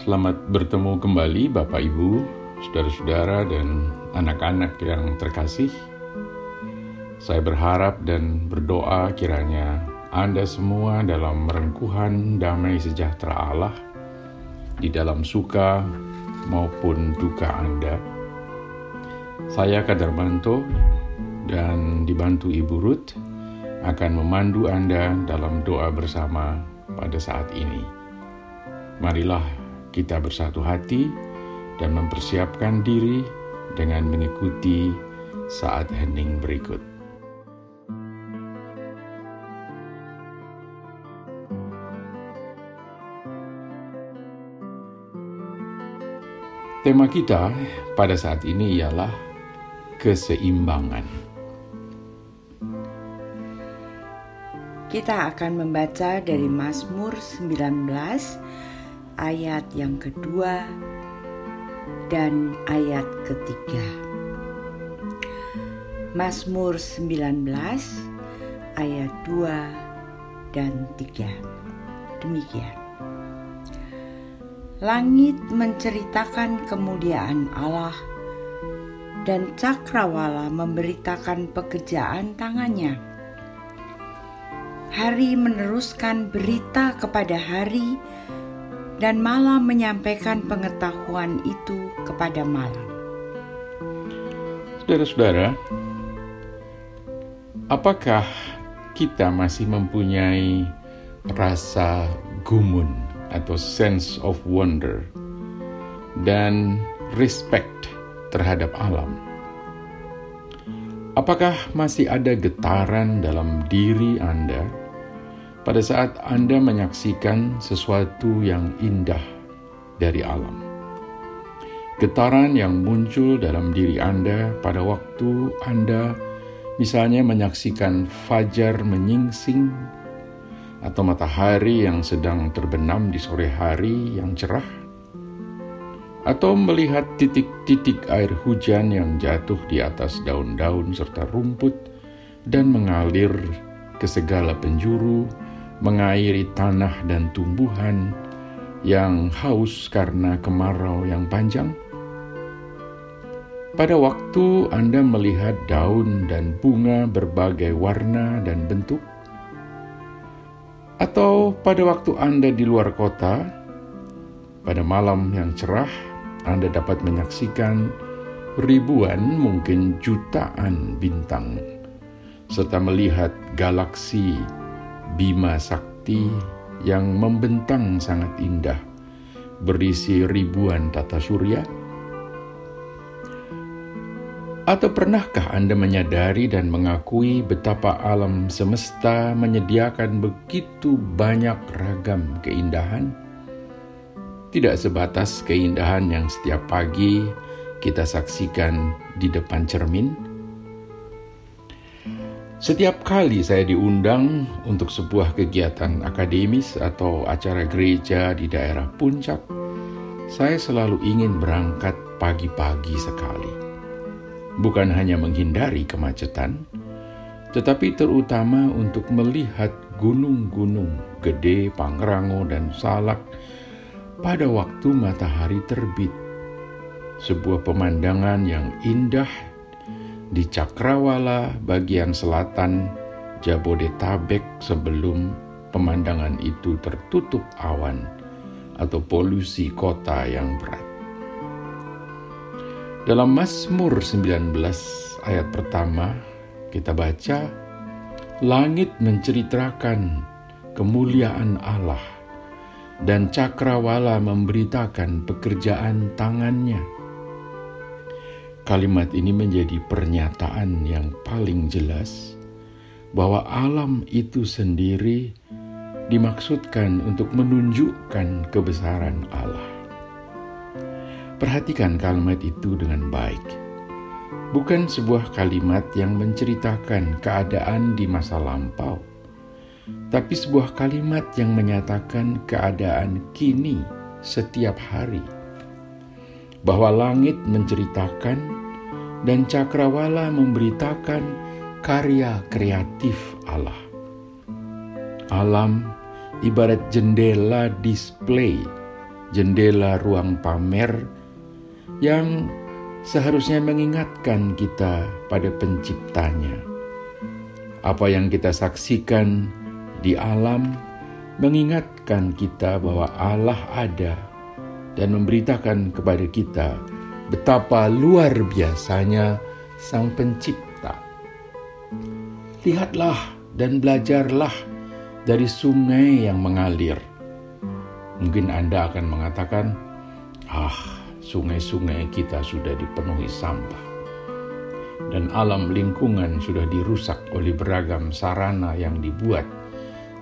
Selamat bertemu kembali Bapak Ibu, saudara-saudara dan anak-anak yang terkasih. Saya berharap dan berdoa kiranya Anda semua dalam merengkuhan damai sejahtera Allah di dalam suka maupun duka Anda. Saya Kadarmanto dan dibantu Ibu Ruth akan memandu Anda dalam doa bersama pada saat ini. Marilah kita bersatu hati dan mempersiapkan diri dengan mengikuti saat hening berikut. Tema kita pada saat ini ialah keseimbangan. Kita akan membaca dari Mazmur 19 ayat yang kedua dan ayat ketiga. Mazmur 19 ayat 2 dan 3. Demikian. Langit menceritakan kemuliaan Allah dan cakrawala memberitakan pekerjaan tangannya. Hari meneruskan berita kepada hari dan malam menyampaikan pengetahuan itu kepada malam. Saudara-saudara, apakah kita masih mempunyai rasa gumun atau sense of wonder dan respect terhadap alam? Apakah masih ada getaran dalam diri Anda? Pada saat Anda menyaksikan sesuatu yang indah dari alam. Getaran yang muncul dalam diri Anda pada waktu Anda misalnya menyaksikan fajar menyingsing atau matahari yang sedang terbenam di sore hari yang cerah atau melihat titik-titik air hujan yang jatuh di atas daun-daun serta rumput dan mengalir ke segala penjuru mengairi tanah dan tumbuhan yang haus karena kemarau yang panjang? Pada waktu Anda melihat daun dan bunga berbagai warna dan bentuk, atau pada waktu Anda di luar kota, pada malam yang cerah, Anda dapat menyaksikan ribuan, mungkin jutaan bintang, serta melihat galaksi Bima Sakti yang membentang sangat indah, berisi ribuan tata surya? Atau pernahkah Anda menyadari dan mengakui betapa alam semesta menyediakan begitu banyak ragam keindahan? Tidak sebatas keindahan yang setiap pagi kita saksikan di depan cermin, setiap kali saya diundang untuk sebuah kegiatan akademis atau acara gereja di daerah puncak, saya selalu ingin berangkat pagi-pagi sekali. Bukan hanya menghindari kemacetan, tetapi terutama untuk melihat gunung-gunung gede, Pangrango, dan Salak pada waktu matahari terbit. Sebuah pemandangan yang indah di Cakrawala bagian selatan Jabodetabek sebelum pemandangan itu tertutup awan atau polusi kota yang berat. Dalam Mazmur 19 ayat pertama kita baca langit menceritakan kemuliaan Allah dan cakrawala memberitakan pekerjaan tangannya Kalimat ini menjadi pernyataan yang paling jelas bahwa alam itu sendiri dimaksudkan untuk menunjukkan kebesaran Allah. Perhatikan kalimat itu dengan baik. Bukan sebuah kalimat yang menceritakan keadaan di masa lampau, tapi sebuah kalimat yang menyatakan keadaan kini setiap hari. Bahwa langit menceritakan dan cakrawala memberitakan karya kreatif Allah. Alam ibarat jendela display jendela ruang pamer yang seharusnya mengingatkan kita pada penciptanya. Apa yang kita saksikan di alam mengingatkan kita bahwa Allah ada dan memberitakan kepada kita betapa luar biasanya Sang Pencipta. Lihatlah dan belajarlah dari sungai yang mengalir. Mungkin Anda akan mengatakan, "Ah, sungai-sungai kita sudah dipenuhi sampah." Dan alam lingkungan sudah dirusak oleh beragam sarana yang dibuat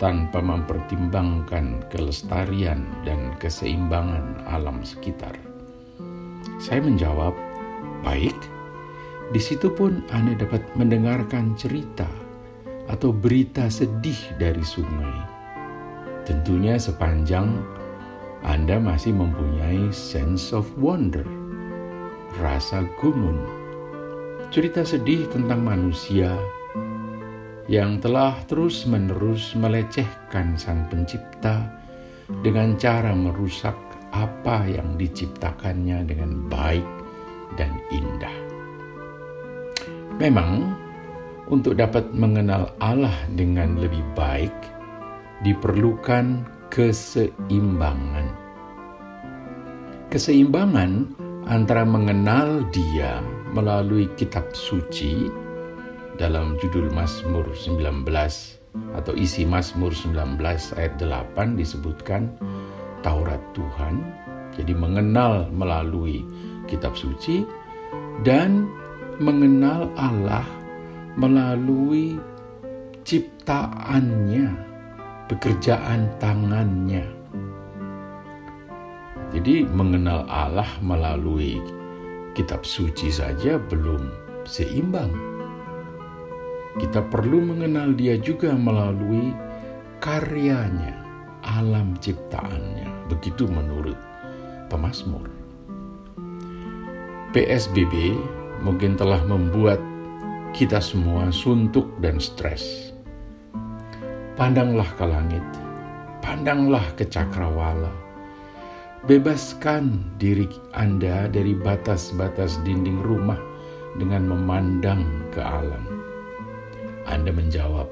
tanpa mempertimbangkan kelestarian dan keseimbangan alam sekitar. Saya menjawab, "Baik." Di situ pun Anda dapat mendengarkan cerita atau berita sedih dari sungai. Tentunya sepanjang Anda masih mempunyai sense of wonder, rasa gumun. Cerita sedih tentang manusia yang telah terus-menerus melecehkan Sang Pencipta dengan cara merusak apa yang diciptakannya dengan baik dan indah. Memang, untuk dapat mengenal Allah dengan lebih baik, diperlukan keseimbangan. Keseimbangan antara mengenal Dia melalui kitab suci dalam judul Mazmur 19 atau isi Mazmur 19 ayat 8 disebutkan Taurat Tuhan. Jadi mengenal melalui kitab suci dan mengenal Allah melalui ciptaannya, pekerjaan tangannya. Jadi mengenal Allah melalui kitab suci saja belum seimbang. Kita perlu mengenal dia juga melalui karyanya, alam ciptaannya. Begitu menurut pemazmur. PSBB mungkin telah membuat kita semua suntuk dan stres. Pandanglah ke langit, pandanglah ke cakrawala. Bebaskan diri Anda dari batas-batas dinding rumah dengan memandang ke alam. Anda menjawab,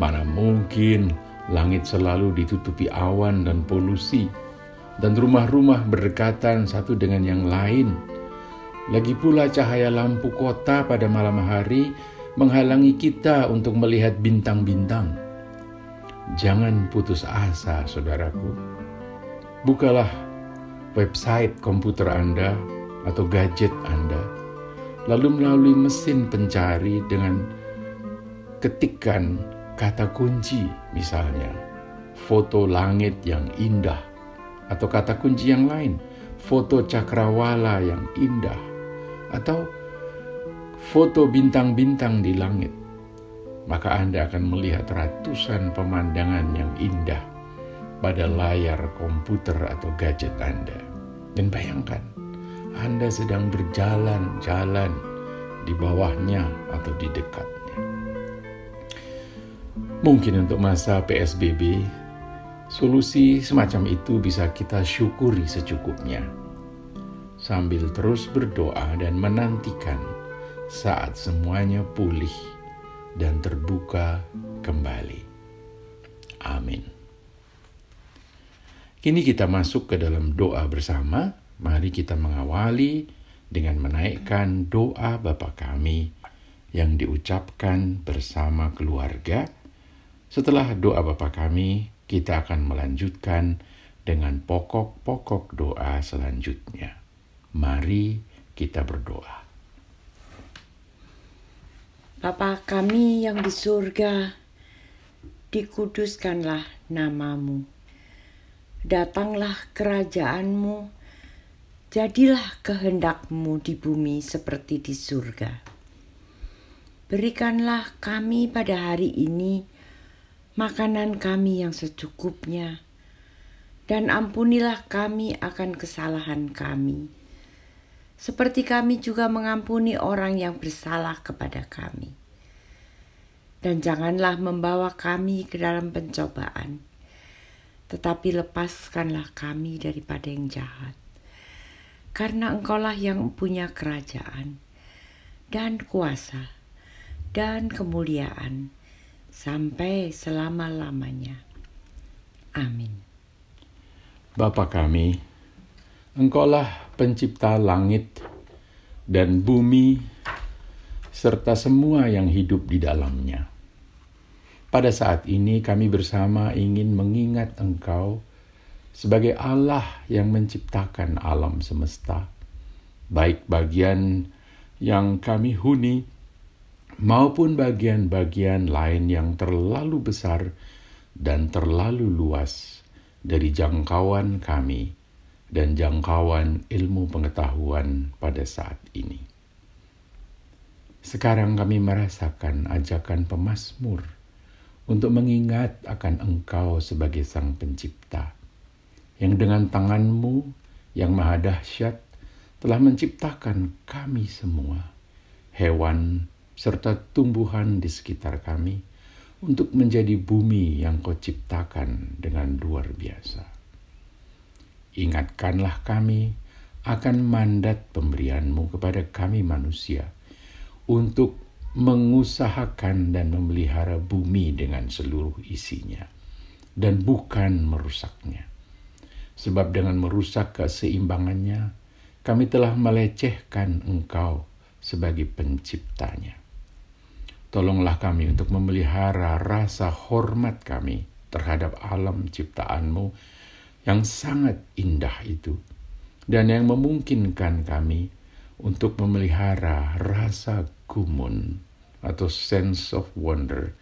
mana mungkin langit selalu ditutupi awan dan polusi, dan rumah-rumah berdekatan satu dengan yang lain lagi pula cahaya lampu kota pada malam hari menghalangi kita untuk melihat bintang-bintang. Jangan putus asa, saudaraku. Bukalah website komputer Anda atau gadget Anda, lalu melalui mesin pencari dengan ketikan kata kunci misalnya, foto langit yang indah, atau kata kunci yang lain, foto cakrawala yang indah, atau foto bintang-bintang di langit, maka Anda akan melihat ratusan pemandangan yang indah pada layar komputer atau gadget Anda. Dan bayangkan, Anda sedang berjalan-jalan di bawahnya atau di dekatnya. Mungkin untuk masa PSBB, solusi semacam itu bisa kita syukuri secukupnya sambil terus berdoa dan menantikan saat semuanya pulih dan terbuka kembali. Amin. Kini kita masuk ke dalam doa bersama. Mari kita mengawali dengan menaikkan doa Bapa kami yang diucapkan bersama keluarga. Setelah doa Bapa kami, kita akan melanjutkan dengan pokok-pokok doa selanjutnya. Mari kita berdoa. Bapa kami yang di surga, dikuduskanlah namamu. Datanglah kerajaanmu, jadilah kehendakmu di bumi seperti di surga. Berikanlah kami pada hari ini makanan kami yang secukupnya, dan ampunilah kami akan kesalahan kami seperti kami juga mengampuni orang yang bersalah kepada kami. Dan janganlah membawa kami ke dalam pencobaan, tetapi lepaskanlah kami daripada yang jahat. Karena engkaulah yang punya kerajaan dan kuasa dan kemuliaan sampai selama-lamanya. Amin. Bapa kami, Engkaulah pencipta langit dan bumi serta semua yang hidup di dalamnya. Pada saat ini kami bersama ingin mengingat Engkau sebagai Allah yang menciptakan alam semesta, baik bagian yang kami huni maupun bagian-bagian lain yang terlalu besar dan terlalu luas dari jangkauan kami dan jangkauan ilmu pengetahuan pada saat ini. Sekarang kami merasakan ajakan pemazmur untuk mengingat akan Engkau sebagai Sang Pencipta, yang dengan tanganmu yang maha dahsyat telah menciptakan kami semua, hewan serta tumbuhan di sekitar kami, untuk menjadi bumi yang kau ciptakan dengan luar biasa ingatkanlah kami akan mandat pemberianmu kepada kami manusia untuk mengusahakan dan memelihara bumi dengan seluruh isinya dan bukan merusaknya. Sebab dengan merusak keseimbangannya, kami telah melecehkan engkau sebagai penciptanya. Tolonglah kami untuk memelihara rasa hormat kami terhadap alam ciptaanmu yang sangat indah itu dan yang memungkinkan kami untuk memelihara rasa gumun atau sense of wonder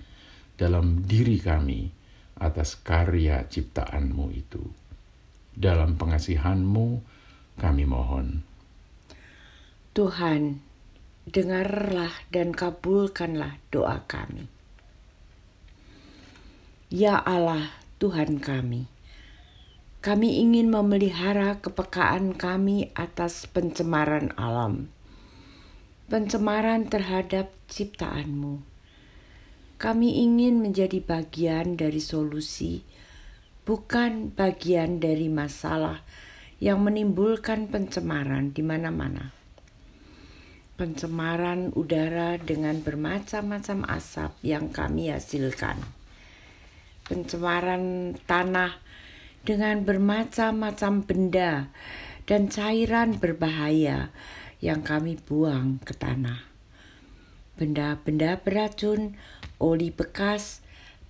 dalam diri kami atas karya ciptaanmu itu. Dalam pengasihanmu kami mohon. Tuhan, dengarlah dan kabulkanlah doa kami. Ya Allah, Tuhan kami kami ingin memelihara kepekaan kami atas pencemaran alam, pencemaran terhadap ciptaanmu. Kami ingin menjadi bagian dari solusi, bukan bagian dari masalah yang menimbulkan pencemaran di mana-mana. Pencemaran udara dengan bermacam-macam asap yang kami hasilkan. Pencemaran tanah dengan bermacam-macam benda dan cairan berbahaya yang kami buang ke tanah. Benda-benda beracun, oli bekas,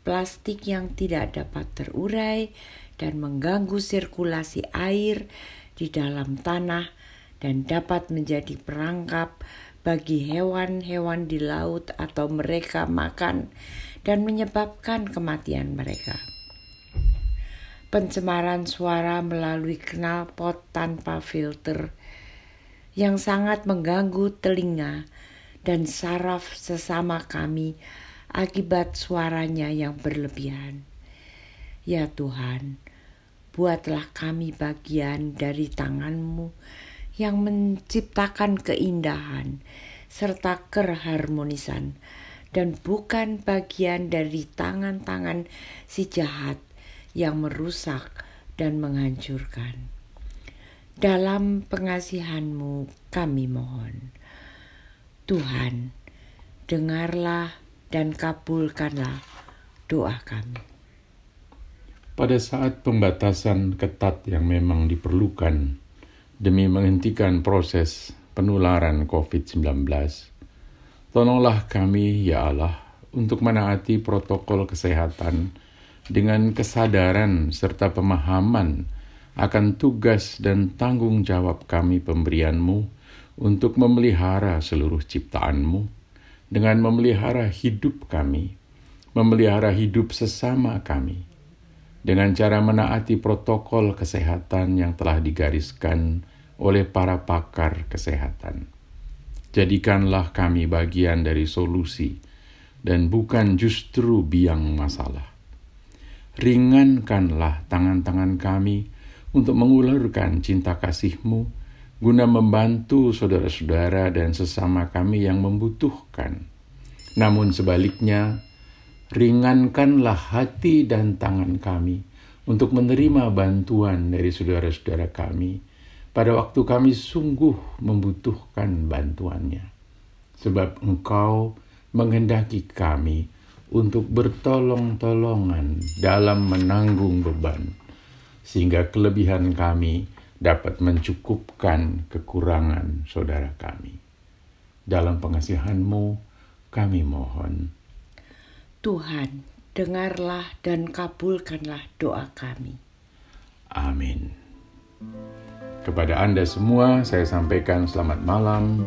plastik yang tidak dapat terurai dan mengganggu sirkulasi air di dalam tanah dan dapat menjadi perangkap bagi hewan-hewan di laut atau mereka makan dan menyebabkan kematian mereka pencemaran suara melalui knalpot tanpa filter yang sangat mengganggu telinga dan saraf sesama kami akibat suaranya yang berlebihan. Ya Tuhan, buatlah kami bagian dari tanganmu yang menciptakan keindahan serta keharmonisan dan bukan bagian dari tangan-tangan si jahat yang merusak dan menghancurkan. Dalam pengasihanmu kami mohon. Tuhan, dengarlah dan kabulkanlah doa kami. Pada saat pembatasan ketat yang memang diperlukan demi menghentikan proses penularan COVID-19, tolonglah kami, ya Allah, untuk menaati protokol kesehatan dengan kesadaran serta pemahaman akan tugas dan tanggung jawab kami pemberianmu untuk memelihara seluruh ciptaanmu, dengan memelihara hidup kami, memelihara hidup sesama kami, dengan cara menaati protokol kesehatan yang telah digariskan oleh para pakar kesehatan. Jadikanlah kami bagian dari solusi dan bukan justru biang masalah ringankanlah tangan-tangan kami untuk mengulurkan cinta kasih-Mu guna membantu saudara-saudara dan sesama kami yang membutuhkan. Namun sebaliknya, ringankanlah hati dan tangan kami untuk menerima bantuan dari saudara-saudara kami pada waktu kami sungguh membutuhkan bantuannya. Sebab Engkau menghendaki kami untuk bertolong-tolongan dalam menanggung beban, sehingga kelebihan kami dapat mencukupkan kekurangan saudara kami. Dalam pengasihanmu kami mohon. Tuhan, dengarlah dan kabulkanlah doa kami. Amin. Kepada Anda semua saya sampaikan selamat malam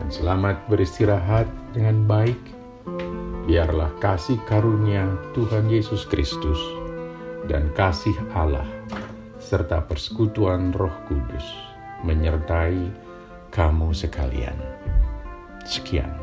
dan selamat beristirahat dengan baik. Biarlah kasih karunia Tuhan Yesus Kristus dan kasih Allah serta persekutuan Roh Kudus menyertai kamu sekalian. Sekian.